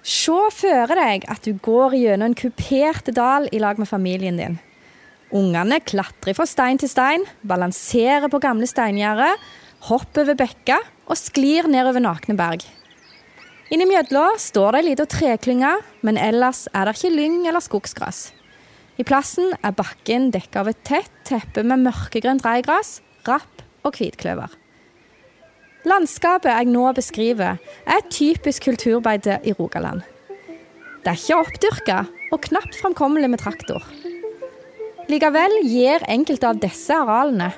Se for deg at du går gjennom en kupert dal i lag med familien din. Ungene klatrer fra stein til stein, balanserer på gamle steingjerder, hopper over bekker og sklir nedover nakne berg. Innimellom står det ei lita treklynge, men ellers er det ikke lyng eller skogsgras. I plassen er bakken dekka av et tett teppe med mørkegrønt reigras, rapp og hvitkløver. Landskapet jeg nå beskriver, er et typisk kulturbeite i Rogaland. Det er ikke oppdyrka og knapt framkommelig med traktor. Likevel gir enkelte av disse arealene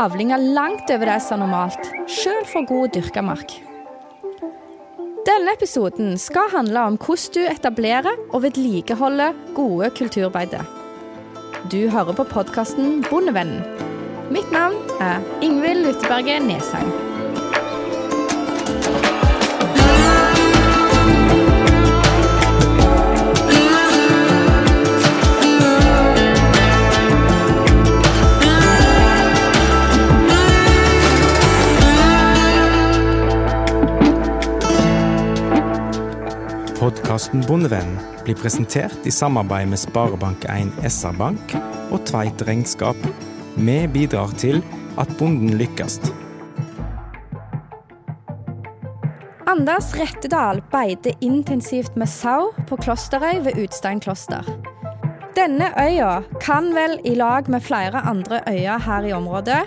avlinger langt over det som er normalt, sjøl for god dyrka mark. Denne episoden skal handle om hvordan du etablerer og vedlikeholder gode kulturbeiter. Du hører på podkasten Bondevennen. Mitt navn er Ingvild Luteberget Nesheim. Podkasten Bondevennen blir presentert i samarbeid med Sparebank1 SR-Bank og Tveit Regnskap. Vi bidrar til at bonden lykkes. Anders Rettedal beiter intensivt med sau på Klosterøy ved Utstein kloster. Denne øya kan vel i lag med flere andre øyer her i området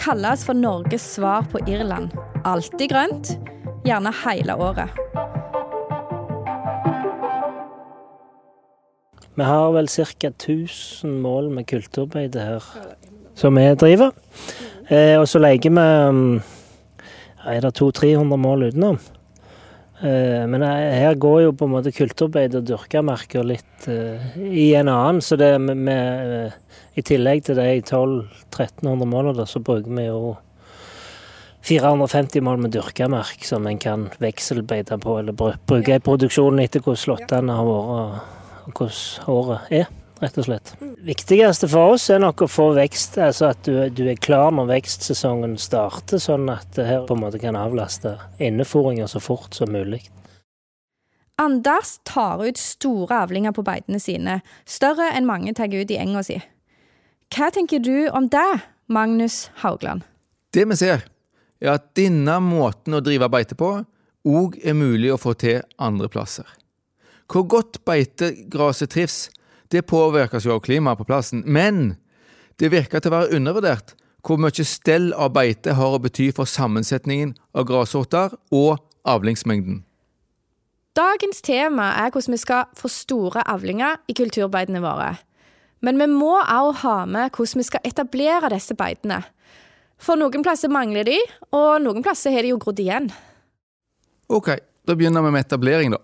kalles for Norges svar på Irland. Alltid grønt, gjerne hele året. Vi har vel ca. 1000 mål med kulturbeite her som vi driver. Eh, og så leier vi um, er det 200-300 mål utenom. Eh, men her går jo på en måte kulturbeite og dyrkamerker litt eh, i en annen. Så det med, med, i tillegg til de 1200-1300 målene, så bruker vi jo 450 mål med dyrkamerk som en kan vekselbeite på, eller bruke i produksjonen etter hvordan slåttene har vært hvordan håret er, rett og slett. viktigste for oss er nok å få vekst, altså at du, du er klar når vekstsesongen starter, sånn at det her på en måte kan avlaste innefòringa så fort som mulig. Anders tar ut store avlinger på beitene sine, større enn mange tar ut i enga si. Hva tenker du om det, Magnus Haugland? Det vi ser, er at denne måten å drive beite på òg er mulig å få til andre plasser. Hvor godt beitegraset trives, det påvirkes jo av klimaet på plassen, men det virker til å være undervurdert hvor mye stell av beite har å bety for sammensetningen av grassorter og avlingsmengden. Dagens tema er hvordan vi skal få store avlinger i kulturbeitene våre. Men vi må også ha med hvordan vi skal etablere disse beitene. For noen plasser mangler de, og noen plasser har de jo grodd igjen. Ok, da begynner vi med etablering, da.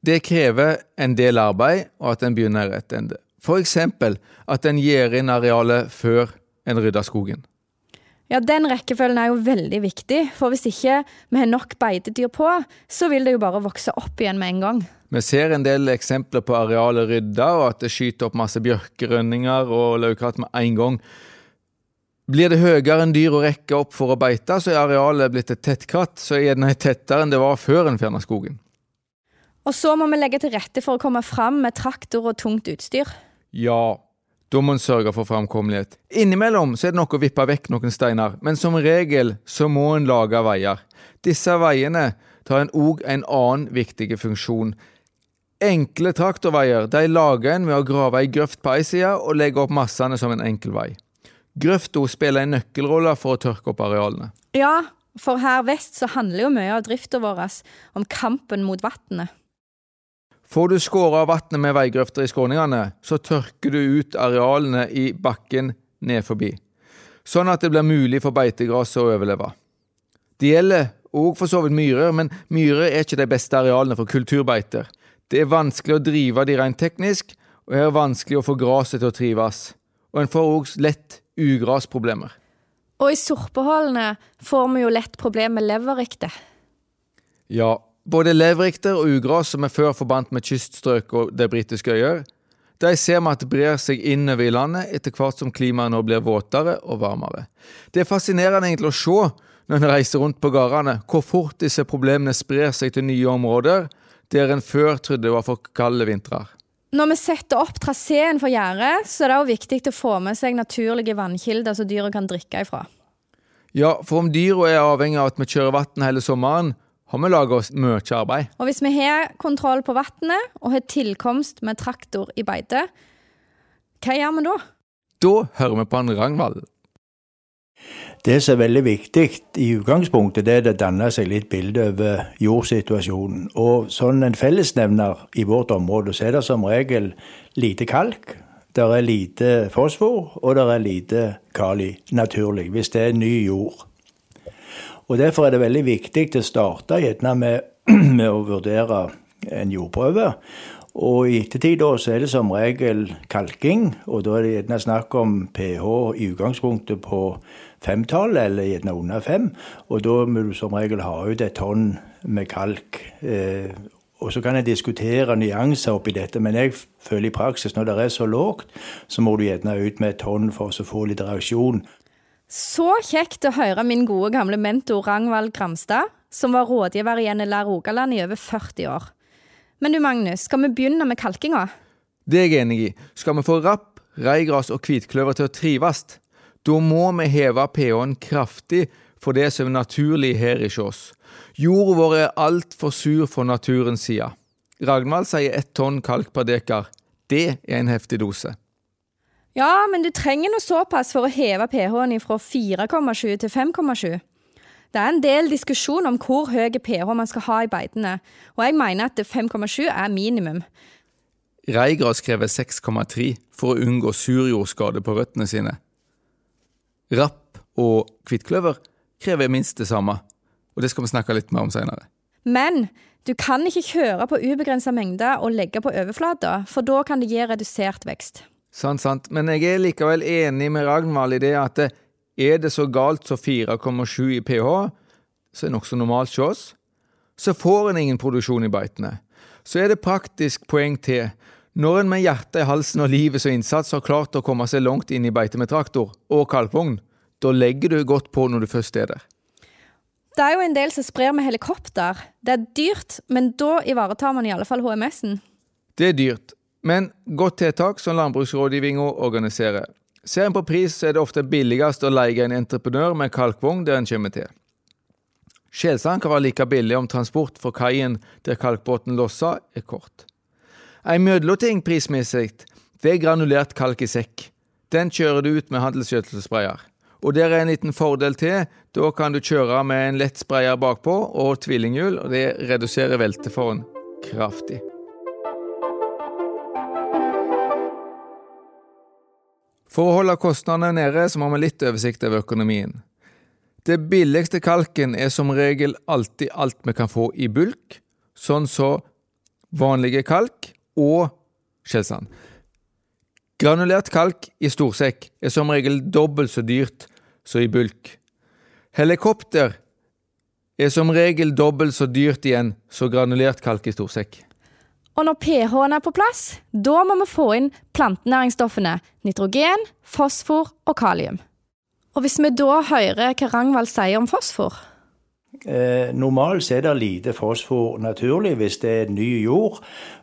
Det krever en del arbeid, og at en begynner i rett ende. For eksempel at en gir inn arealet før en rydder skogen. Ja, Den rekkefølgen er jo veldig viktig, for hvis ikke vi har nok beitedyr på, så vil det jo bare vokse opp igjen med en gang. Vi ser en del eksempler på arealet rydda, og at det skyter opp masse bjørkerønninger og laukratt med en gang. Blir det høyere enn dyr å rekke opp for å beite, så er arealet blitt et tettkratt, så er det tettere enn det var før en fjerna skogen. Og så må vi legge til rette for å komme fram med traktor og tungt utstyr. Ja, da må en sørge for framkommelighet. Innimellom så er det nok å vippe vekk noen steiner, men som regel så må en lage veier. Disse veiene tar en òg en annen viktig funksjon. Enkle traktorveier de lager en ved å grave ei grøft på ei side og legge opp massene som en enkel vei. Grøfta spiller en nøkkelrolle for å tørke opp arealene. Ja, for her vest så handler jo mye av drifta vår om kampen mot vannet. Får du skåret av vannet med veigrøfter i skråningene, så tørker du ut arealene i bakken ned forbi, sånn at det blir mulig for beitegraset å overleve. Det gjelder òg for så vidt myrer, men myrer er ikke de beste arealene for kulturbeiter. Det er vanskelig å drive de rent teknisk, og det er vanskelig å få gresset til å trives. Og en får òg lett ugrasproblemer. Og i sorpehullene får vi jo lett problemer med leverrykte. Ja, både leverikter og ugras som er før forbandt med kyststrøk og de britiske øyer, de ser vi at det brer seg innover i landet etter hvert som klimaet nå blir våtere og varmere. Det er fascinerende egentlig å se når en reiser rundt på gårdene, hvor fort disse problemene sprer seg til nye områder, der en før trodde det var for kalde vintrer. Når vi setter opp traseen for gjerdet, så er det også viktig å få med seg naturlige vannkilder som dyra kan drikke ifra. Ja, for om dyra er avhengig av at vi kjører vann hele sommeren, har vi laga oss mye arbeid. Og hvis vi har kontroll på vannet og har tilkomst med traktor i beite, hva gjør vi da? Da hører vi på han Ragnvald. Det som er veldig viktig i utgangspunktet, det er å danne seg litt bilde over jordsituasjonen. Og sånn en fellesnevner i vårt område, så er det som regel lite kalk. Der er lite fosfor, og der er lite kali, naturlig, hvis det er ny jord. Og Derfor er det veldig viktig å starte gjerne med, med å vurdere en jordprøve. Og i ettertid så er det som regel kalking, og da er det gjerne snakk om pH i utgangspunktet på femtall, eller gjerne under fem. Og da må du som regel ha ut et tonn med kalk. Eh, og så kan jeg diskutere nyanser oppi dette, men jeg føler i praksis når det er så lågt, så må du gjerne ut med et tonn for å få litt reaksjon. Så kjekt å høre min gode gamle mentor Rangvald Gramstad, som var rådgiver i NLR Rogaland i over 40 år. Men du Magnus, skal vi begynne med kalkinga? Det er jeg enig i. Skal vi få rapp, reigras og hvitkløver til å trives, da må vi heve pH-en kraftig for det som er naturlig her i oss. Jorda vår er altfor sur for naturens side. Ragnvald sier ett tonn kalk per dekar. Det er en heftig dose. Ja, men du trenger noe såpass for å heve pH-en fra 4,7 til 5,7. Det er en del diskusjon om hvor høy pH man skal ha i beitene, og jeg mener at 5,7 er minimum. Reigras krever 6,3 for å unngå surjordskade på røttene sine. Rapp og kvittkløver krever minst det samme, og det skal vi snakke litt mer om senere. Men du kan ikke kjøre på ubegrensa mengder og legge på overflata, for da kan det gi redusert vekst. Sant, sant, men jeg er likevel enig med Ragnvald i det at er det så galt som 4,7 i pH, som er nokså normalt hos oss, så får en ingen produksjon i beitene. Så er det praktisk poeng til. Når en med hjertet i halsen og livet som innsats har klart å komme seg langt inn i beitet med traktor og kalvvogn, da legger du godt på når du først er der. Det er jo en del som sprer med helikopter. Det er dyrt, men da ivaretar man i alle fall HMS-en. Det er dyrt, men godt tiltak som Landbruksrådgivninga organiserer. Ser en på pris, så er det ofte billigst å leie en entreprenør med kalkvogn der en kommer til. Skjelsand kan være like billig om transport fra kaien der kalkbåten losser, er kort. En mellomting prismessig, det er granulert kalk i sekk. Den kjører du ut med handelsgjødselsprayer. Og der er en liten fordel til. Da kan du kjøre med en lett sprayer bakpå og tvillinghjul, og det reduserer velteforen kraftig. For å holde kostnadene nede, så må vi litt oversikt over økonomien. Det billigste kalken er som regel alltid alt vi kan få i bulk, sånn som så vanlige kalk og skjellsand. Granulert kalk i storsekk er som regel dobbelt så dyrt som i bulk. Helikopter er som regel dobbelt så dyrt igjen som granulert kalk i storsekk. Og når pH-en er på plass, da må vi få inn plantenæringsstoffene nitrogen, fosfor og kalium. Og hvis vi da hører hva Rangvald sier om fosfor? Eh, normalt er det lite fosfor naturlig hvis det er ny jord.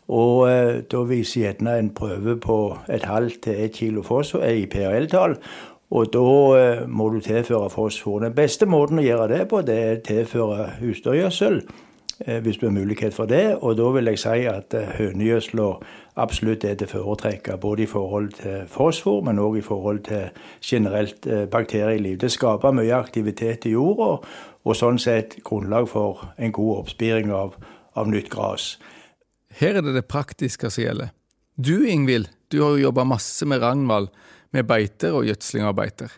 Og eh, da viser gjerne en prøve på et halvt til ett kilo fosfor eh, i PRL-tall. Og da eh, må du tilføre fosfor. Den beste måten å gjøre det på, det er å tilføre husdyrgjødsel. Eh, hvis du har mulighet for det. Og da vil jeg si at eh, hønegjødsla absolutt er til foretrekke, både i forhold til fosfor, men òg i forhold til generelt eh, bakterieliv. Det skaper mye aktivitet i jorda, og sånn sett grunnlag for en god oppspiring av, av nytt gress. Her er det det praktiske som gjelder. Du Ingvild, du har jo jobba masse med Ragnvald, med beiter og gjødsling av beiter.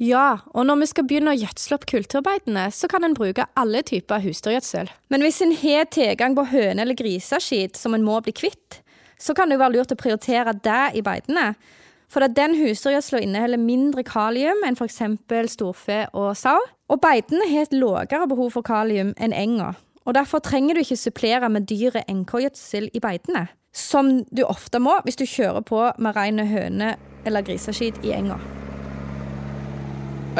Ja, og når vi skal begynne å gjødsle opp kulturbeitene, så kan en bruke alle typer husdyrgjødsel. Men hvis en har tilgang på høne- eller griseskitt som en må bli kvitt, så kan det jo være lurt å prioritere det i beitene. For at den husdyrgjødsla inneholder mindre kalium enn f.eks. storfe og sau. Og beitene har et lavere behov for kalium enn enga. Og derfor trenger du ikke supplere med dyre NK-gjødsel i beitene. Som du ofte må hvis du kjører på med rene høne- eller griseskitt i enga.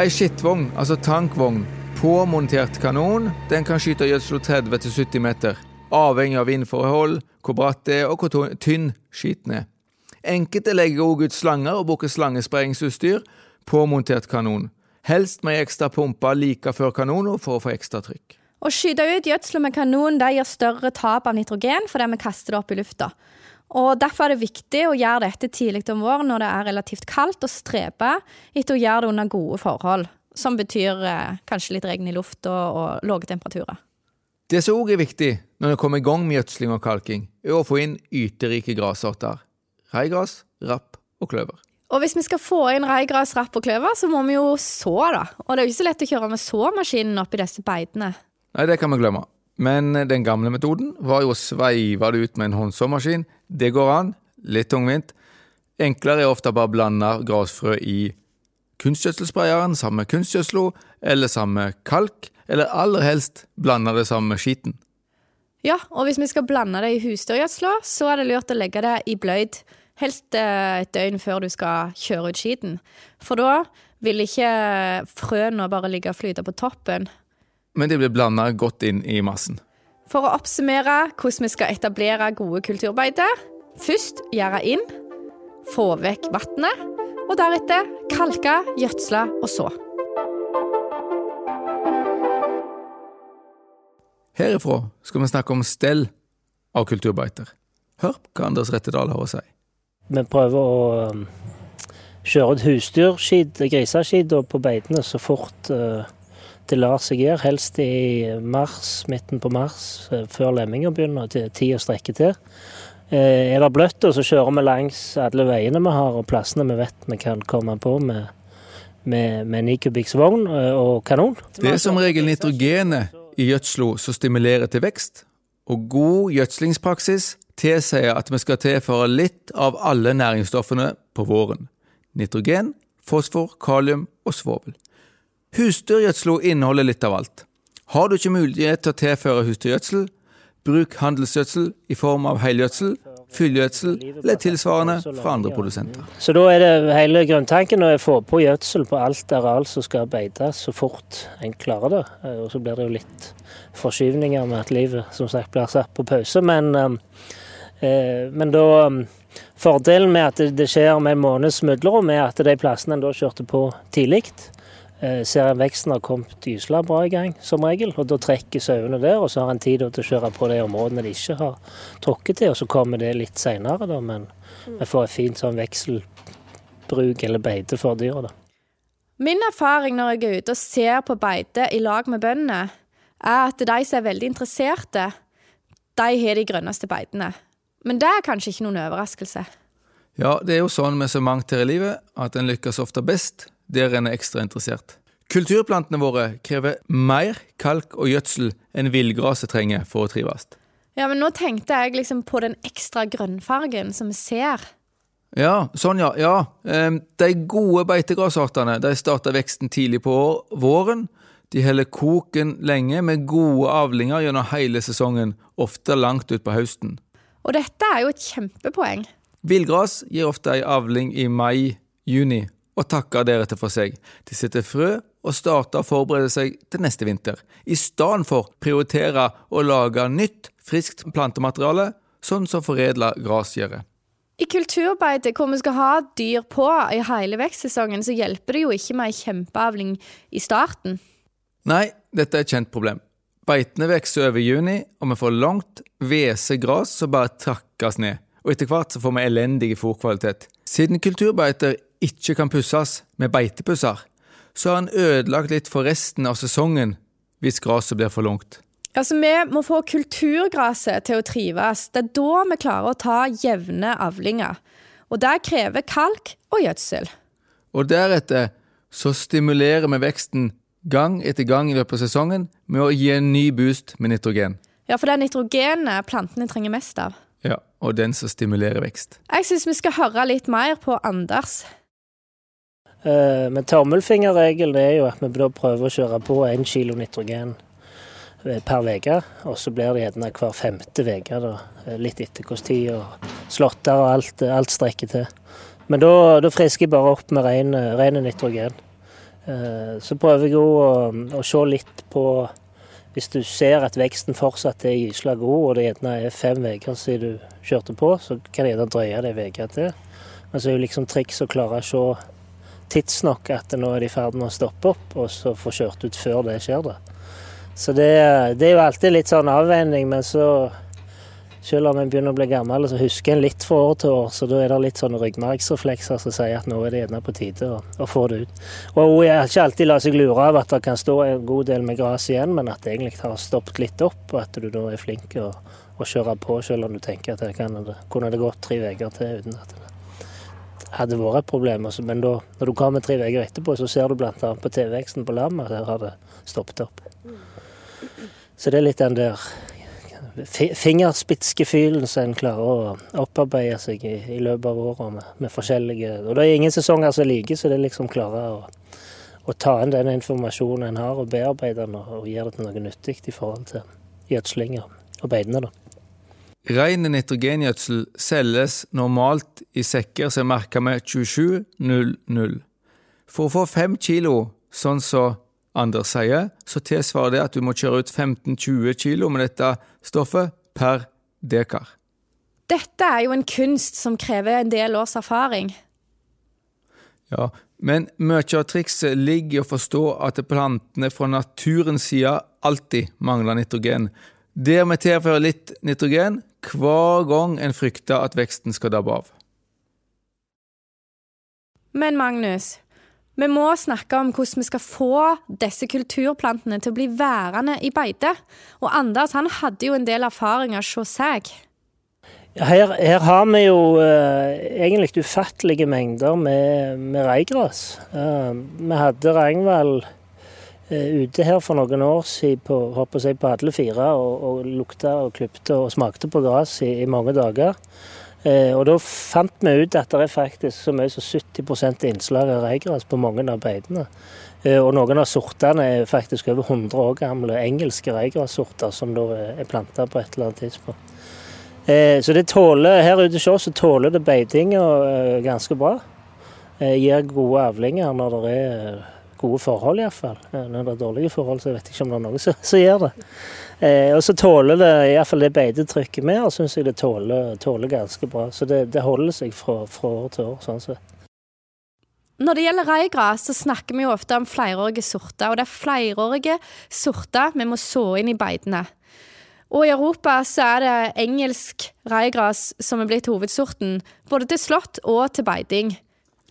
Ei skittvogn, altså tankvogn, påmontert kanon, den kan skyte gjødsel 30-70 meter. avhengig av vindforhold, hvor bratt det er og hvor tynn skiten er. Enkelte legger òg ut slanger og bruker slangesprengingsutstyr, påmontert kanon. Helst med ekstra pumpe like før kanonen for å få ekstra trykk. Å skyte ut gjødsla med kanon det gir større tap av nitrogen fordi vi kaster det opp i lufta. Og Derfor er det viktig å gjøre dette tidlig om våren når det er relativt kaldt, og strebe etter å gjøre det under gode forhold. Som betyr eh, kanskje litt regn i luft og, og lave temperaturer. Det som òg er viktig når en kommer i gang med gjødsling og kalking, er å få inn yterike grassorter. Reigras, rapp og kløver. Og hvis vi skal få inn reigras, rapp og kløver, så må vi jo så, da. Og det er jo ikke så lett å kjøre med såmaskinen oppi disse beitene. Nei, det kan vi glemme. Men den gamle metoden var jo å sveive det ut med en håndsåmaskin. Det går an. Litt tungvint. Enklere er ofte bare å blande grasfrø i kunstgjødselsprayeren sammen med kunstgjødsla, eller sammen med kalk, eller aller helst blande det sammen med skiten. Ja, og hvis vi skal blande det i husdyrgjødsla, så er det lurt å legge det i bløyd. Helst eh, et døgn før du skal kjøre ut skiten. For da vil ikke frøene bare ligge og flyte på toppen, men de blir blanda godt inn i massen. For å oppsummere hvordan vi skal etablere gode kulturbeiter. Først gjøre inn, få vekk vannet, og deretter kalke, gjødsle og så. Herifra skal vi snakke om stell av kulturbeiter. Hør hva Anders Rettedal har å si. Vi prøver å um, kjøre ut husdyrskid, griseskid, på beitene så fort uh, det lar seg gjøre, helst i mars, midten på mars, eh, før lemminga begynner, til tida strekker til. Eh, er det bløtt, så kjører vi langs alle veiene vi har og plassene vi vet vi kan komme på med, med, med 9 kubikks vogn eh, og kanon. Det er som regel nitrogenet i gjødsla som stimulerer til vekst, og god gjødslingspraksis tilsier at vi skal tilføre litt av alle næringsstoffene på våren. Nitrogen, fosfor, kalium og svovel. Husdyrgjødsel inneholder litt av alt. Har du ikke mulighet til å tilføre husdyrgjødsel, bruk handelsgjødsel i form av helgjødsel, fyllgjødsel eller tilsvarende fra andre produsenter. Så da er det hele grunntanken å få på gjødsel på alt areal som skal beites så fort en klarer det. Eh, og så blir det jo litt forskyvninger med at livet som sagt blir satt på pause. Men, eh, men da Fordelen med at det skjer med en måneds mellomrom, er at de plassene en da kjørte på tidlig, ser en veksten har kommet gysla bra i gang, som regel. og Da trekker sauene der, og så har en tid til å kjøre på de områdene de ikke har tråkket til. og Så kommer det litt seinere, men vi får et fint sånn vekselbruk eller beite for dyra. Min erfaring når jeg er ute og ser på beite i lag med bøndene, er at de som er veldig interesserte, de har de grønneste beitene. Men det er kanskje ikke noen overraskelse. Ja, det er jo sånn med så mangt her i livet at en lykkes ofte best der en er ekstra interessert. Kulturplantene våre krever mer kalk og gjødsel enn villgraset trenger for å trives. Ja, men nå tenkte jeg liksom på den ekstra grønnfargen som vi ser. Ja, sånn ja. ja. De gode beitegrasartene de starter veksten tidlig på våren. De holder koken lenge med gode avlinger gjennom hele sesongen, ofte langt utpå høsten. Og dette er jo et kjempepoeng. Villgras gir ofte ei avling i mai-juni, og takker deretter for seg. De setter frø og starter å forberede seg til neste vinter, i stedet for å prioritere å lage nytt, friskt plantemateriale, sånn som foredla grasgjerde. I kulturbeite, hvor vi skal ha dyr på i hele vekstsesongen, så hjelper det jo ikke med ei kjempeavling i starten. Nei, dette er et kjent problem. Beitene vokser over juni, og vi får langt, hvese gras som bare trakkes ned. Og etter hvert så får vi elendig fôrkvalitet. Siden kulturbeiter ikke kan pusses med beitepusser, så har han ødelagt litt for resten av sesongen hvis gresset blir for langt. Altså, Vi må få kulturgresset til å trives. Det er da vi klarer å ta jevne avlinger. Og det krever kalk og gjødsel. Og deretter så stimulerer vi veksten gang etter gang i løpet av sesongen med å gi en ny boost med nitrogen. Ja, for det er nitrogenet plantene trenger mest av. Ja, og den som stimulerer vekst. Jeg syns vi skal høre litt mer på Anders. Eh, men tommelfingerregelen er jo at vi da prøver å kjøre på én kilo nitrogen eh, per uke. Og så blir det gjerne hver femte uke, eh, litt etter hvordan tid og slåtter og alt, alt strekker til. Men da, da frisker jeg bare opp med ren, nitrogen. Så prøver jeg å, å se litt på hvis du ser at veksten fortsatt er gysla god, og det gjerne er fem uker siden du kjørte på, så kan det gjerne drøye det en uke til. Men så er jo liksom triks å klare å se tidsnok at nå er de i ferd med å stoppe opp, og så få kjørt ut før det skjer. da. Så det, det er jo alltid litt sånn avveining, men så selv om en begynner å bli gammel, så husker en litt fra år til år. Så da er det litt sånne ryggmargsreflekser som sier at nå er det gjerne på tide å, å, få det ut. Og jeg har ikke alltid latt seg lure av at det kan stå en god del med gress igjen, men at det egentlig har stoppet litt opp, og at du da er flink å, å kjøre på selv om du tenker at kan, kunne det gått tre uker til uten at det hadde vært et problem. Altså, men da, når du kommer tre uker etterpå, så ser du bl.a. på TV-veksten på lammet der har det stoppet opp. Så det er litt den der fingerspitzgefühlen som en klarer å opparbeide seg i, i løpet av åra med, med, forskjellige Og det er ingen sesonger som er like, så det er liksom klare å, å, ta inn den informasjonen en har, og bearbeide den og, og gjøre det til noe nyttig i forhold til gjødslinger og beitene. da. Ren nitrogengjødsel selges normalt i sekker som er merka med 2700. For å få fem kilo, sånn som Anders sier, så tilsvarer det at du må kjøre ut 15-20 kilo med dette stoffet per dekar. Dette er jo en kunst som krever en del års erfaring. Ja, men mye av trikset ligger i å forstå at plantene fra naturens side alltid mangler nitrogen. Der vi tilfører litt nitrogen hver gang en frykter at veksten skal dabbe av. Men Magnus, vi må snakke om hvordan vi skal få disse kulturplantene til å bli værende i beite. Og Anders han hadde jo en del erfaringer hos seg. Her, her, har vi jo uh, egentlig ufattelige mengder med, med reigras. Uh, vi hadde Ragnvald uh, ute her for noen år siden på, seg på alle fire og, og lukta og klipte og smakte på gress i, i mange dager. Eh, og da fant vi ut at det er faktisk så mye som 70% innslag av reigras på mange av beitene. Eh, og noen av sortene er faktisk over 100 år gamle engelske reigrassorter som da er planta på et eller annet tidspunkt. Eh, så det tåler, her ute hos oss tåler det beitinga ganske bra. Gir gode avlinger når det er gode forhold, iallfall. Når det er dårlige forhold, så vet jeg ikke om det er noe som gjør det. Eh, og så tåler det iallfall det beitetrykket vi har, syns jeg det tåler, tåler, ganske bra. Så det, det holder seg fra, fra, år til år, sånn sett. Når det gjelder reigras, så snakker vi jo ofte om flerårige sorter. Og det er flerårige sorter vi må så inn i beitene. Og i Europa så er det engelsk reigras som er blitt hovedsorten, både til slått og til beiting.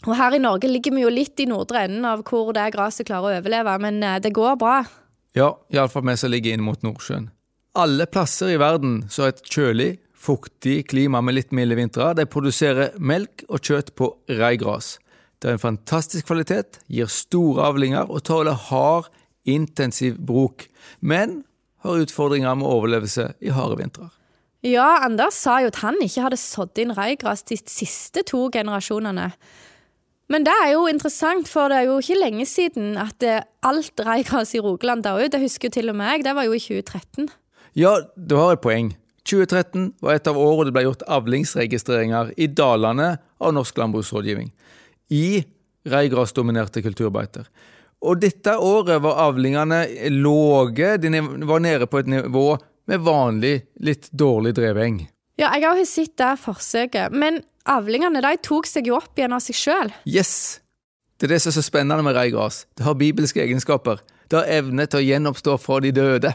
Og her i Norge ligger vi jo litt i nordre enden av hvor det gresset klarer å overleve, men eh, det går bra. Ja, iallfall vi som ligger inn mot Nordsjøen. Alle plasser i verden som har et kjølig, fuktig klima med litt milde vintre, de produserer melk og kjøtt på reigras. Det er en fantastisk kvalitet, gir store avlinger og tåler hard, intensiv bruk, men har utfordringer med overlevelse i harde vintrer. Ja, Anders sa jo at han ikke hadde sådd inn reigras de siste to generasjonene. Men det er jo interessant, for det er jo ikke lenge siden at alt reigras i Rogaland da ut. Det husker jo til og med jeg. Det var jo i 2013. Ja, du har et poeng. 2013 var et av årene det ble gjort avlingsregistreringer i dalene av Norsk landbruksrådgivning. I reirgrasdominerte kulturbeiter. Og dette året var avlingene lave. De var nede på et nivå med vanlig, litt dårlig dreveng. Ja, jeg har jo sett det forsøket. Men avlingene de tok seg jo opp igjen av seg sjøl. Yes! Det er det som er så spennende med reigras. Det har bibelske egenskaper. Det har evne til å gjenoppstå fra de døde.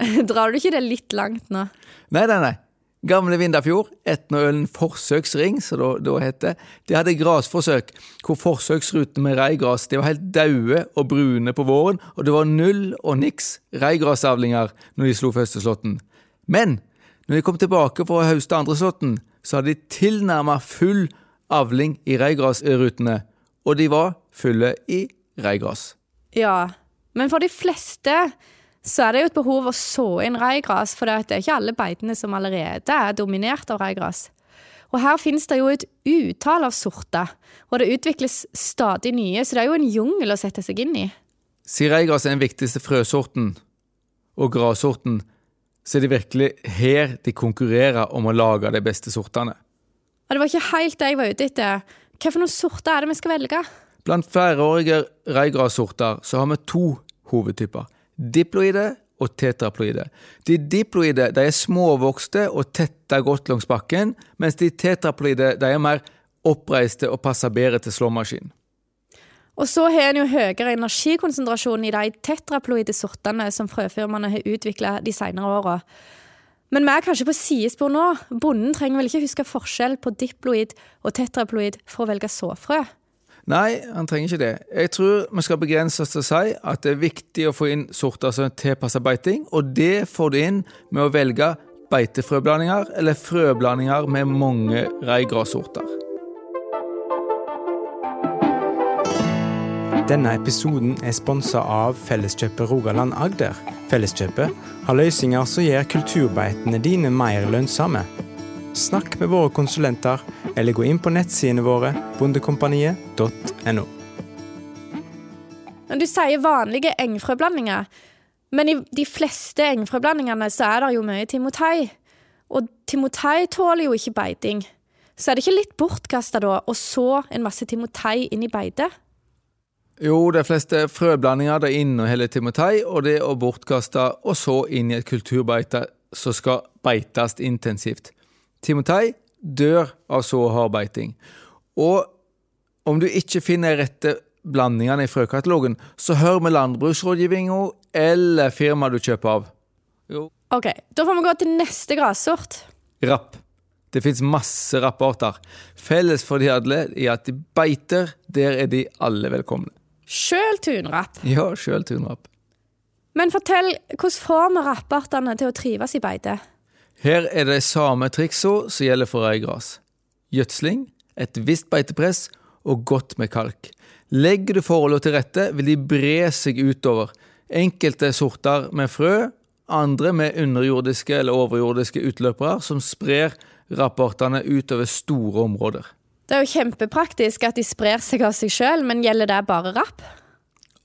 Drar du ikke det litt langt nå? Nei, nei, nei. Gamle Vindafjord, Etnaølen forsøksring, som det da heter, de hadde grasforsøk hvor forsøksrutene med reigras de var helt daue og brune på våren, og det var null og niks reigrasavlinger når de slo første slåtten. Men når de kom tilbake for å høste andre slåtten, så hadde de tilnærma full avling i reirgrasrutene, og de var fulle i reirgras. Ja, men for de fleste så er det jo et behov å så inn reirgras, for det er ikke alle beitene som allerede er dominert av reirgras. Og her finnes det jo et utall av sorter, og det utvikles stadig nye, så det er jo en jungel å sette seg inn i. Siden reigras er den viktigste frøsorten og grassorten, så er det virkelig her de konkurrerer om å lage de beste sortene. Og det var ikke helt det jeg var ute etter. Hva for noen sorter er det vi skal velge? Blant flereårige reigrassorter så har vi to hovedtyper. Diploide og tetraploide. De diploide de er småvokste og tetta godt langs bakken, mens de tetraploide de er mer oppreiste og passer bedre til slåmaskin. Og så har en jo høyere energikonsentrasjon i de tetraploide sortene som frøfirmaene har utvikla de senere åra. Men vi er kanskje på sidespor nå. Bonden trenger vel ikke huske forskjell på diploid og tetraploid for å velge såfrø? Nei, han trenger ikke det. Jeg tror vi skal begrense oss til å si at det er viktig å få inn sorter som tilpasser beiting, og det får du inn med å velge beitefrøblandinger eller frøblandinger med mange reigrassorter. Denne episoden er sponsa av Felleskjøpet Rogaland Agder. Felleskjøpet har løsninger som gjør kulturbeitene dine mer lønnsomme. Snakk med våre konsulenter, eller gå inn på nettsidene våre bondekompaniet.no. Du sier vanlige engfrøblandinger, men i de fleste engfrøblandingene så er det jo mye timotei. Og timotei tåler jo ikke beiting. Så er det ikke litt bortkasta da å så en masse timotei inn i beitet? Jo, de fleste frøblandinger det inneholder timotei, og det å bortkaste og så inn i et kulturbeite som skal beites intensivt. Timotei dør av så hard beiting. Og om du ikke finner rette blandingene i frøkatalogen, så hør med landbruksrådgivninga eller firmaet du kjøper av. Jo. Ok, Da får vi gå til neste grassort. Rapp. Det fins masse rapparter. Felles for de alle er at de beiter, der er de alle velkomne. Sjøl tunrapp? Ja, sjøl tunrapp. Men fortell, hvordan får vi rappartene til å trives i beite? Her er det samme triksa som gjelder for reigras. Gjødsling, et visst beitepress og godt med kalk. Legger du forholdene til rette, vil de bre seg utover. Enkelte sorter med frø, andre med underjordiske eller overjordiske utløpere som sprer rapportene utover store områder. Det er jo kjempepraktisk at de sprer seg av seg sjøl, men gjelder det bare rapp?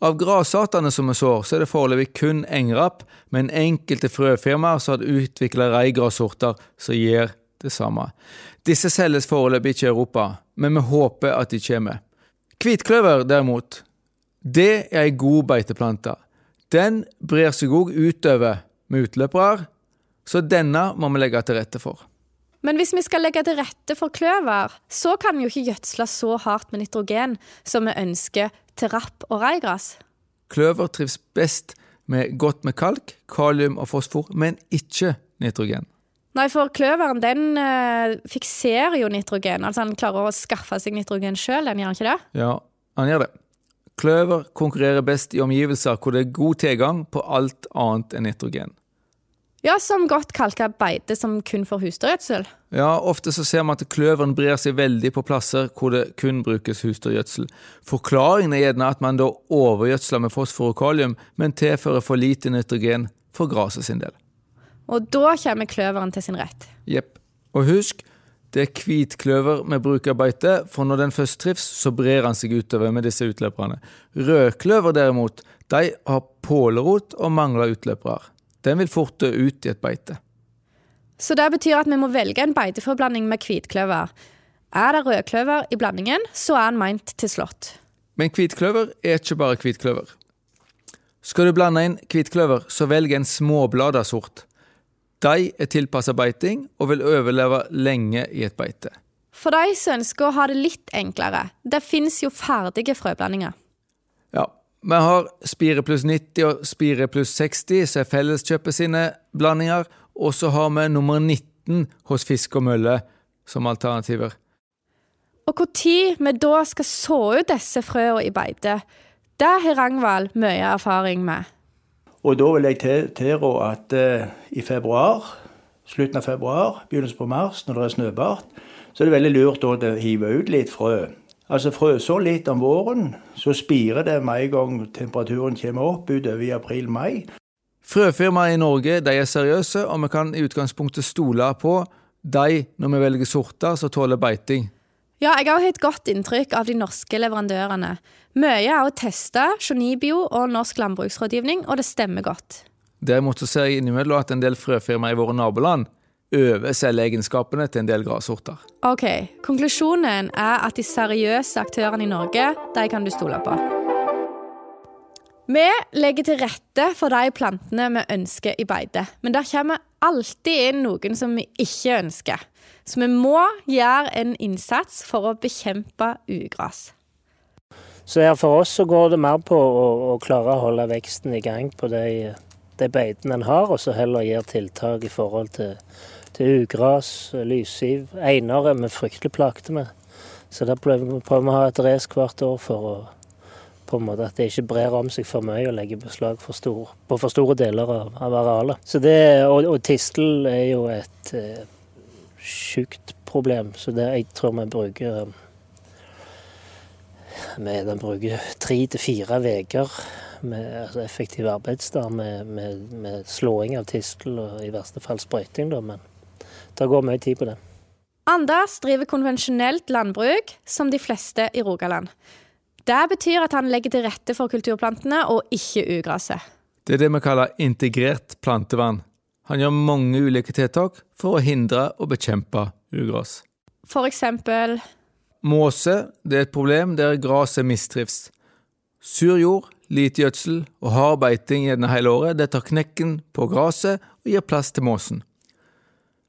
Av grasartene som er sår, så er det foreløpig kun engrapp, men enkelte frøfirmaer som har utvikla reigrassorter som gjør det samme. Disse selges foreløpig ikke i Europa, men vi håper at de kommer. Hvitkløver, derimot, det er ei god beiteplante. Den brer seg òg utover med utløpere, så denne må vi legge til rette for. Men hvis vi skal legge til rette for kløver, så kan vi jo ikke gjødsle så hardt med nitrogen som vi ønsker til rapp og reigras. Kløver trives best med godt med kalk, kalium og fosfor, men ikke nitrogen. Nei, for kløveren den øh, fikserer jo nitrogen. Altså han klarer å skaffe seg nitrogen sjøl, gjør han ikke det? Ja, han gjør det. Kløver konkurrerer best i omgivelser hvor det er god tilgang på alt annet enn nitrogen. Ja, Som godt kalka beite som kun får husdyrgjødsel? Ja, ofte så ser vi at kløveren brer seg veldig på plasser hvor det kun brukes husdyrgjødsel. Forklaringen er gjerne at man da overgjødsler med fosfor og kalium, men tilfører for lite nitrogen for gresset sin del. Og da kommer kløveren til sin rett? Jepp. Og husk, det er hvitkløver vi bruker beite, for når den først trives, så brer han seg utover med disse utløperne. Rødkløver derimot, de har pålerot og mangler utløpere den vil fort dø ut i et beite. Så det betyr at vi må velge en beiteforblanding med hvitkløver. Er det rødkløver i blandingen, så er den meint til slått. Men hvitkløver er ikke bare hvitkløver. Skal du blande inn hvitkløver, så velg en småblada sort. De er tilpassa beiting og vil overleve lenge i et beite. For de som ønsker å ha det litt enklere, det fins jo ferdige frøblandinger. Vi har Spire pluss 90 og Spire pluss 60, som er Felleskjøpet sine blandinger. Og så har vi nummer 19 hos Fisk og Mølle som alternativer. Og når vi da skal så ut disse frøene i beite, det har Rangvald mye erfaring med. Og da vil jeg tilrå at uh, i februar, slutten av februar, begynnelsen på mars, når det er snøbart, så er det veldig lurt å hive ut litt frø. Altså frøsår litt om våren, så spirer det med en gang temperaturen kommer opp utover i april-mai. Frøfirmaer i Norge de er seriøse, og vi kan i utgangspunktet stole på de når vi velger sorter som tåler beiting. Ja, jeg har et godt inntrykk av de norske leverandørene. Mye er å teste Jonibio og Norsk landbruksrådgivning, og det stemmer godt. Derimot så ser jeg innimellom at en del frøfirmaer i våre naboland over selvegenskapene til en del grassorter. Ok, Konklusjonen er at de seriøse aktørene i Norge de kan du stole på. Vi legger til rette for de plantene vi ønsker i beite, men der kommer alltid inn noen som vi ikke ønsker. Så vi må gjøre en innsats for å bekjempe ugras. Så her for oss så går det mer på å, å klare å holde veksten i gang på de, de beitene en har, og så heller gjøre tiltak i forhold til, til ugras, lyssiv. Einere er vi fryktelig plagte med. Så der prøver vi prøver vi å ha et race hvert år for å på en måte at det ikke brer om seg for mye og legger beslag for stor, på for store deler av, av arealet. Så det, og, og tistel er jo et eh, sjukt problem, så det, jeg tror vi bruker vi den bruker tre til fire uker med altså effektiv arbeidsdag med, med, med, slåing av tistel og i verste fall sprøyting, da, men det går mye tid på det. Anders driver konvensjonelt landbruk, som de fleste i Rogaland. Det betyr at han legger til rette for kulturplantene og ikke ugraset. Det er det vi kaller integrert plantevern. Han gjør mange ulike tiltak for å hindre og bekjempe ugras. For eksempel Måse det er et problem der gresset mistrives. Sur jord, lite gjødsel og hard beiting gjennom hele året det tar knekken på gresset og gir plass til måsen.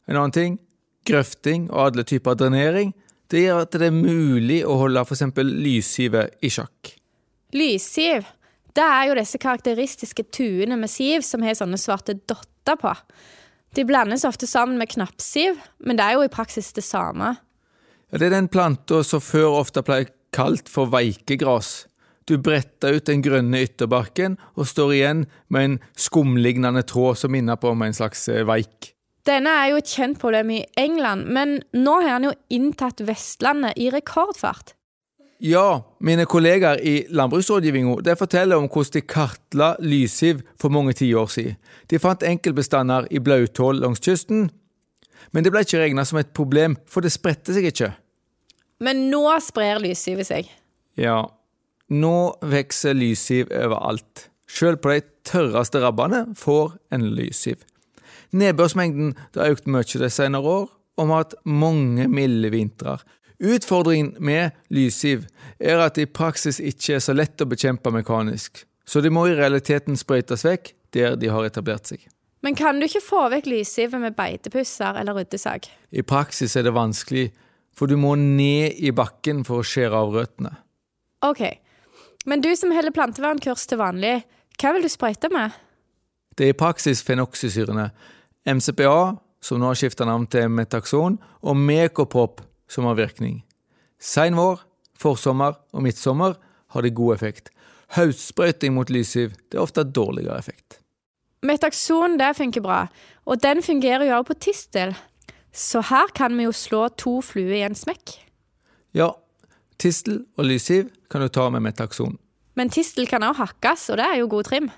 En annen ting grøfting og alle typer drenering det gjør at det er mulig å holde f.eks. lyssivet i sjakk. Lyssiv, det er jo disse karakteristiske tuene med siv som har sånne svarte dotter på. De blandes ofte sammen med knappsiv, men det er jo i praksis det samme. Ja, det er den planta som før ofte ble kalt for veikegras. Du bretter ut den grønne ytterbarken og står igjen med en skumlignende tråd som minner på om en slags veik. Denne er jo et kjent problem i England, men nå har han jo inntatt Vestlandet i rekordfart. Ja, mine kollegaer i landbruksrådgivninga forteller om hvordan de kartla lyshiv for mange tiår siden. De fant enkeltbestander i blautål langs kysten, men det ble ikke regna som et problem, for det spredte seg ikke. Men nå sprer lyssivet seg. Ja, nå vokser lyssiv overalt. Sjøl på de tørreste rabbene får en lyssiv. Nedbørsmengden har økt mye de senere år, og vi har hatt mange milde vintre. Utfordringen med lyssiv er at det i praksis ikke er så lett å bekjempe mekanisk, så de må i realiteten sprøytes vekk der de har etablert seg. Men kan du ikke få vekk lyssivet med beitepusser eller ryddesag? I praksis er det vanskelig, for du må ned i bakken for å skjære av røttene. Ok, men du som holder plantevernkurs til vanlig, hva vil du sprøyte med? Det er i praksis fenoksisyrene, MCPA, som nå har skifta navn til Metaxon, og Mekoprop, som har virkning. Sein vår, forsommer og midtsommer har det god effekt. Høstsprøyting mot lyshiv det er ofte dårligere effekt. Metaxon det funker bra, og den fungerer jo også på tistel. Så her kan vi jo slå to fluer i en smekk. Ja, tistel og lyshiv kan du ta med Metaxon. Men tistel kan også hakkes, og det er jo god trim.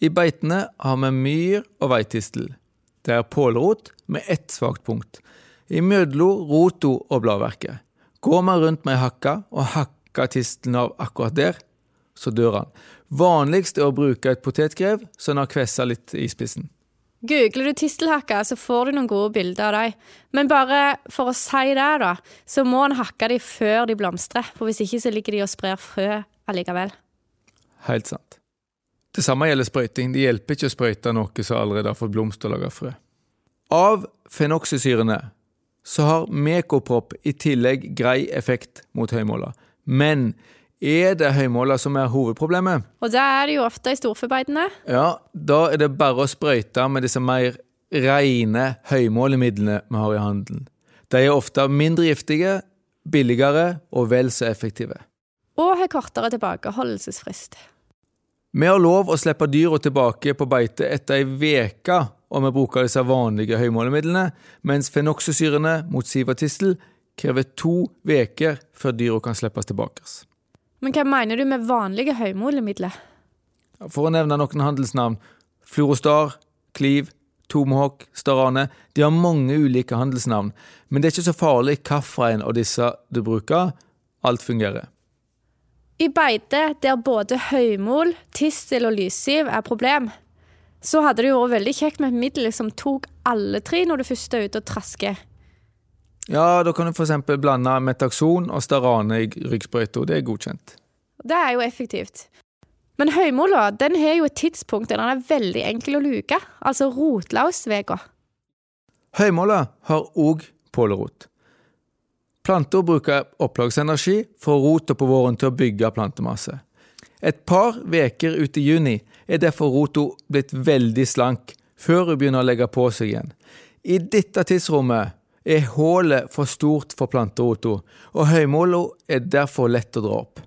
I beitene har vi myr og veitistel. Det er pålrot med ett svakt punkt. I mødlo, roto og bladverket. Går man rundt med ei hakka og hakker tistelen av akkurat der, så dør han. Vanligst er å bruke et potetgrev så den har kvessa litt i spissen. Googler du tistelhakker, så får du noen gode bilder av dem. Men bare for å si det, da, så må en hakke dem før de blomstrer. For hvis ikke så ligger de og sprer frø allikevel. Helt sant. Det samme gjelder sprøyting. Det hjelper ikke å sprøyte noe som allerede har fått blomster og laga frø. Av fenoksysyrene så har Mekoprop i tillegg grei effekt mot høymåler. Men er det høymåler som er hovedproblemet? Og det er det jo ofte i storforbeidene. Ja, da er det bare å sprøyte med disse mer rene høymålemidlene vi har i handelen. De er ofte mindre giftige, billigere og vel så effektive. Og har kortere tilbakeholdelsesfrist. Vi har lov å slippe dyra tilbake på beite etter ei veke om vi bruker disse vanlige høymålemidlene, mens fenoksysyrene mot sivertistel krever to uker før dyra kan slippes tilbake. Men hva mener du med vanlige høymålemidler? For å nevne noen handelsnavn. Fluorostar, Kliv, Tomahawk, Starane. De har mange ulike handelsnavn, men det er ikke så farlig hvilken av disse du bruker. Alt fungerer. I beite der både høymol, tistel og lyssiv er problem, så hadde det jo vært veldig kjekt med et middel som tok alle tre når du først er ute og trasker. Ja, da kan du f.eks. blande Metaxon og Starane i ryggsprøyta. Det er godkjent. Det er jo effektivt. Men høymola den har jo et tidspunkt der den er veldig enkel å luke, altså rotlausveka. Høymola har òg pålerot. Planter bruker opplagsenergi fra rota på våren til å bygge plantemasse. Et par veker ut i juni er derfor rota blitt veldig slank, før hun begynner å legge på seg igjen. I dette tidsrommet er hullet for stort for planterota, og høymåla er derfor lett å dra opp.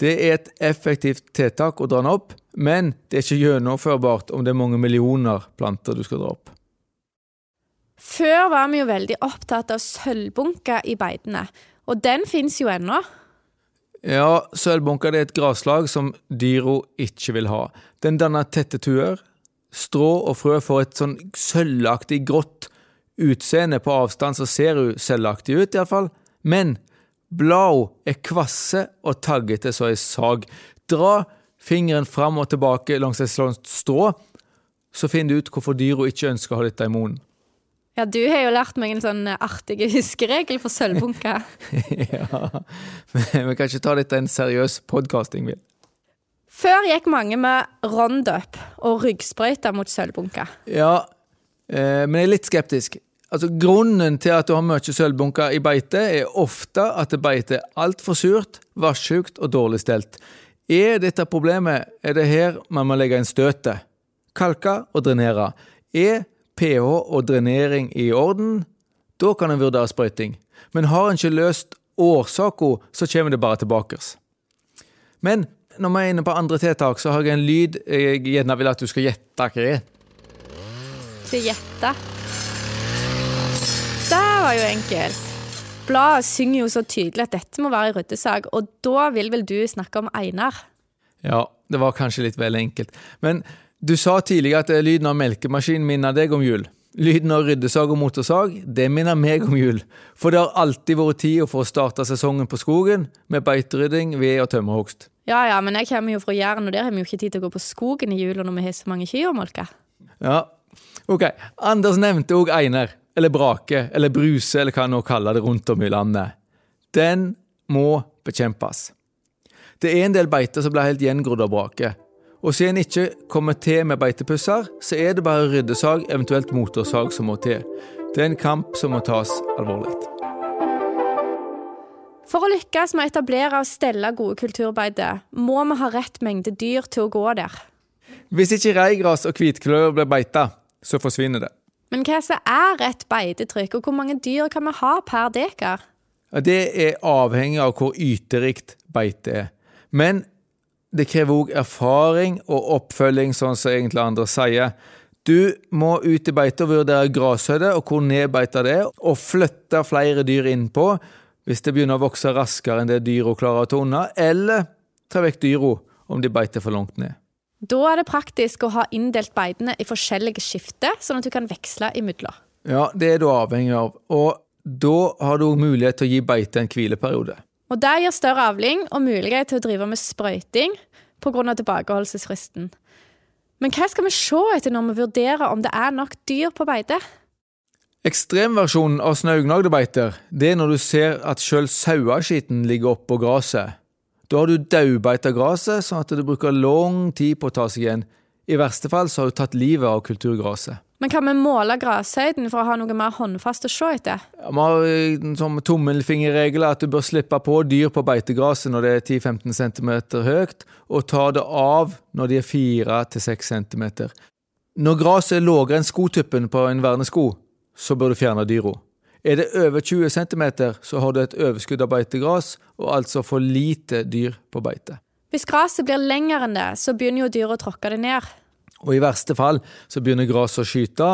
Det er et effektivt tiltak å dra den opp, men det er ikke gjennomførbart om det er mange millioner planter du skal dra opp. Før var vi jo veldig opptatt av sølvbunker i beitene, og den fins jo ennå. Ja, sølvbunker er et grasslag som dyra ikke vil ha. Den danner tette tuer. Strå og frø får et sånn sølvaktig grått utseende på avstand, så ser hun sølvaktig ut, iallfall. Men bladene er kvasse og taggete som ei sag. Dra fingeren fram og tilbake langs et sånt strå, så finner du ut hvorfor dyra ikke ønsker å ha dette i munnen. Ja, du har jo lært meg en sånn artig huskeregel for sølvbunker. ja, men vi kan ikke ta dette en seriøs podkast, Ingvild. Før gikk mange med Roundup og ryggsprøyter mot sølvbunker. Ja, eh, men jeg er litt skeptisk. Altså, Grunnen til at du har mye sølvbunker i beite, er ofte at beite er altfor surt, vassjukt og dårlig stelt. Er dette problemet, er det her man må legge inn støtet. Kalke og drenere. Er pH og drenering i orden, da kan en vurdere sprøyting. Men har en ikke løst årsaka, så kommer det bare tilbake. Men når vi er inne på andre tiltak, så har jeg en lyd jeg gjerne vil at du skal gjette hva det er. Skal gjette? Det var jo enkelt. Bladet synger jo så tydelig at dette må være i ryddesak, og da vil vel du snakke om Einar? Ja, det var kanskje litt vel enkelt. Men du sa tidligere at lyden av melkemaskin minner deg om jul. Lyden av ryddesag og motorsag, det minner meg om jul. For det har alltid vært tid for å starte sesongen på skogen med beiterydding, ved og tømmerhogst. Ja ja, men jeg kommer jo fra Jæren, og der har vi jo ikke tid til å gå på skogen i jula når vi har så mange kyr å molke. Ja, ok. Anders nevnte òg Einer, eller Brake, eller Bruse, eller hva han nå kaller det rundt om i landet. Den må bekjempes. Det er en del beiter som blir helt gjengrodd av brake, og siden en ikke kommer til med beitepusser, så er det bare ryddesag, eventuelt motorsag, som må til. Det er en kamp som må tas alvorlig. For å lykkes med å etablere og stelle gode kulturbeiter, må vi ha rett mengde dyr til å gå der. Hvis ikke reigras og hvitkløver blir beita, så forsvinner det. Men hva som er rett beitetrykk, og hvor mange dyr kan vi ha per dekar? Det er avhengig av hvor yterikt beitet er. Men det krever òg erfaring og oppfølging, sånn som egentlig andre sier. Du må ut i beite og vurdere grashøyde og hvor nedbeita det er, og flytte flere dyr innpå hvis det begynner å vokse raskere enn det dyra klarer å ta unna, eller ta vekk dyra om de beiter for langt ned. Da er det praktisk å ha inndelt beitene i forskjellige skifter, sånn at du kan veksle imidler. Ja, det er du avhengig av, og da har du òg mulighet til å gi beite en hvileperiode. Og Det gir større avling og mulighet til å drive med sprøyting pga. tilbakeholdelsesfristen. Men hva skal vi se etter når vi vurderer om det er nok dyr på beite? Ekstremversjonen av snaugnagdebeiter det er når du ser at sjøl saueskitten ligger oppå gresset. Da har du daudbeita gresset, sånn at det bruker lang tid på å ta seg igjen. I verste fall så har du tatt livet av kulturgraset. Men kan vi måle grashøyden for å ha noe mer håndfast å se etter? Ja, vi har en som tommelfingerregel at du bør slippe på dyr på beitegraset når det er 10-15 cm høyt, og ta det av når de er 4-6 cm. Når gresset er lavere enn skotuppen på en vernesko, så bør du fjerne dyra. Er det over 20 cm, så har du et overskudd av beitegras, og altså for lite dyr på beite. Hvis gresset blir lengre enn det, så begynner jo dyret å tråkke det ned. Og i verste fall så begynner gresset å skyte,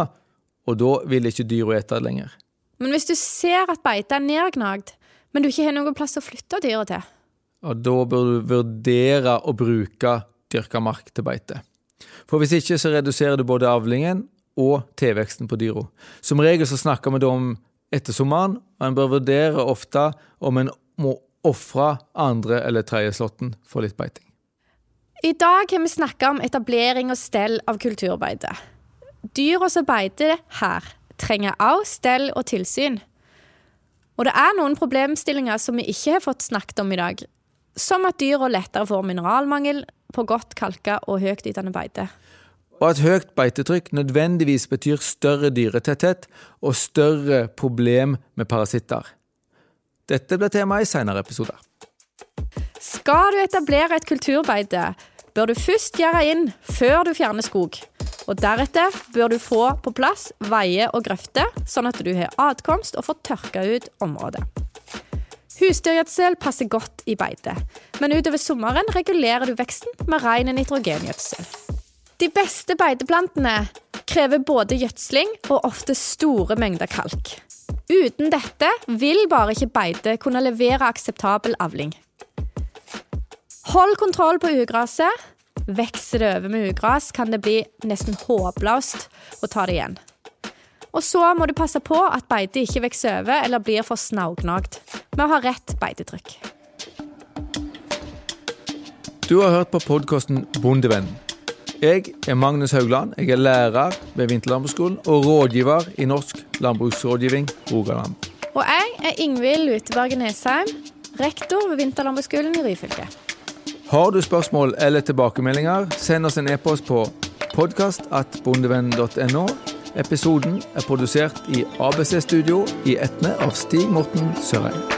og da vil ikke dyra ete det lenger. Men hvis du ser at beitet er nedgnagd, men du ikke har noen plass å flytte dyra til? Ja, Da bør du vurdere å bruke dyrka mark til beite. For hvis ikke så reduserer du både avlingen og tilveksten på dyra. Som regel så snakker vi da om etter sommeren, og en bør vurdere ofte om en må ofre andre eller tredje slåtten for litt beiting. I dag har vi snakka om etablering og stell av kulturbeite. Dyra som beiter her, trenger også stell og tilsyn. Og det er noen problemstillinger som vi ikke har fått snakket om i dag. Som at dyra lettere får mineralmangel på godt kalka og høytytende beite. Og at høyt beitetrykk nødvendigvis betyr større dyretetthet og større problem med parasitter. Dette blir tema i senere episoder. Skal du etablere et kulturbeite, bør du først gjerde inn før du fjerner skog. Og deretter bør du få på plass veier og grøfter, sånn at du har adkomst og får tørka ut området. Husdyrgjødsel passer godt i beite, men utover sommeren regulerer du veksten med ren nitrogengjødsel. De beste beiteplantene krever både gjødsling og ofte store mengder kalk. Uten dette vil bare ikke beite kunne levere akseptabel avling. Hold kontroll på ugraset. Vokser det over med ugras, kan det bli nesten håpløst å ta det igjen. Og så må du passe på at beitet ikke vokser over eller blir for snaugnagd, med å ha rett beitetrykk. Du har hørt på podkasten Bondevennen. Jeg er Magnus Haugland. Jeg er lærer ved Vinterlandbruksskolen og rådgiver i Norsk landbruksrådgivning Rogaland. Og jeg er Ingvild Luteberget Nesheim, rektor ved Vinterlandbruksskolen i Ryfylke. Har du spørsmål eller tilbakemeldinger, send oss en e-post på podkast.bondevennen.no. Episoden er produsert i ABC Studio i Etne av Stig Morten Sørheim.